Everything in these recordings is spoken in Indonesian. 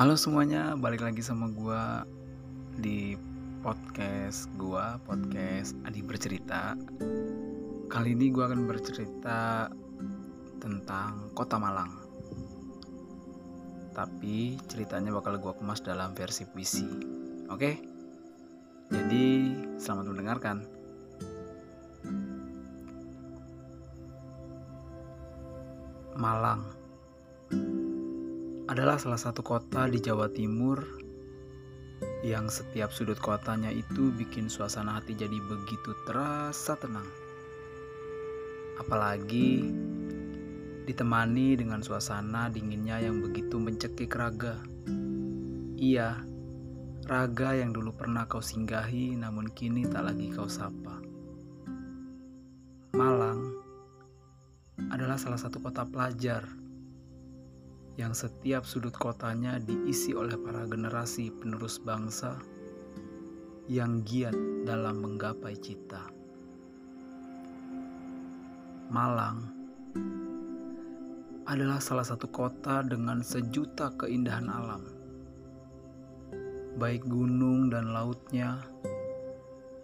Halo semuanya, balik lagi sama gua di podcast gua, podcast Adi Bercerita. Kali ini gua akan bercerita tentang Kota Malang. Tapi ceritanya bakal gua kemas dalam versi puisi. Oke? Jadi, selamat mendengarkan. Malang adalah salah satu kota di Jawa Timur yang setiap sudut kotanya itu bikin suasana hati jadi begitu terasa tenang. Apalagi ditemani dengan suasana dinginnya yang begitu mencekik raga. Iya, raga yang dulu pernah kau singgahi namun kini tak lagi kau sapa. Malang adalah salah satu kota pelajar yang setiap sudut kotanya diisi oleh para generasi penerus bangsa yang giat dalam menggapai cita. Malang adalah salah satu kota dengan sejuta keindahan alam. Baik gunung dan lautnya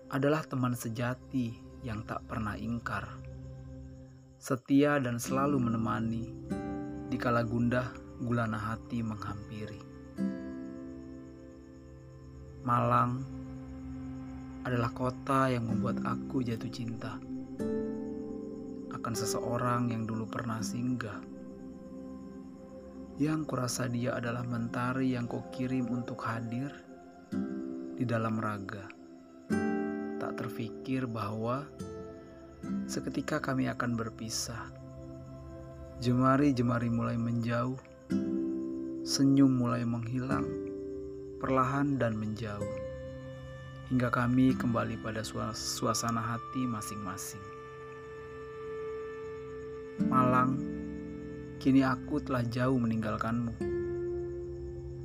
adalah teman sejati yang tak pernah ingkar. Setia dan selalu menemani di kala gundah gulana hati menghampiri. Malang adalah kota yang membuat aku jatuh cinta akan seseorang yang dulu pernah singgah. Yang kurasa dia adalah mentari yang kau kirim untuk hadir di dalam raga. Tak terfikir bahwa seketika kami akan berpisah. Jemari-jemari mulai menjauh Senyum mulai menghilang, perlahan dan menjauh, hingga kami kembali pada suasana hati masing-masing. Malang, kini aku telah jauh meninggalkanmu.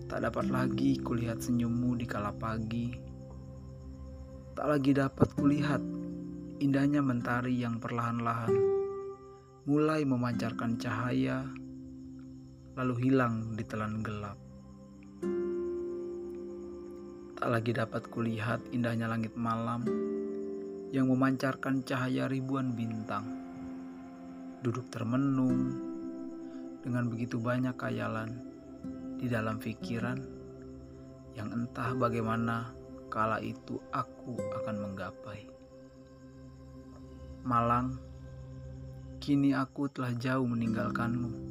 Tak dapat lagi kulihat senyummu di kala pagi. Tak lagi dapat kulihat indahnya mentari yang perlahan-lahan mulai memancarkan cahaya lalu hilang di telan gelap. Tak lagi dapat kulihat indahnya langit malam yang memancarkan cahaya ribuan bintang. Duduk termenung dengan begitu banyak kayalan di dalam pikiran yang entah bagaimana kala itu aku akan menggapai. Malang, kini aku telah jauh meninggalkanmu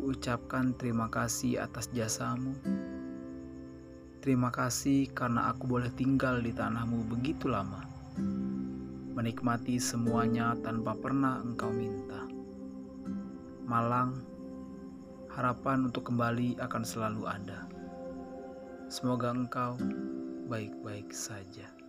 ucapkan terima kasih atas jasamu. Terima kasih karena aku boleh tinggal di tanahmu begitu lama. Menikmati semuanya tanpa pernah engkau minta. Malang, harapan untuk kembali akan selalu ada. Semoga engkau baik-baik saja.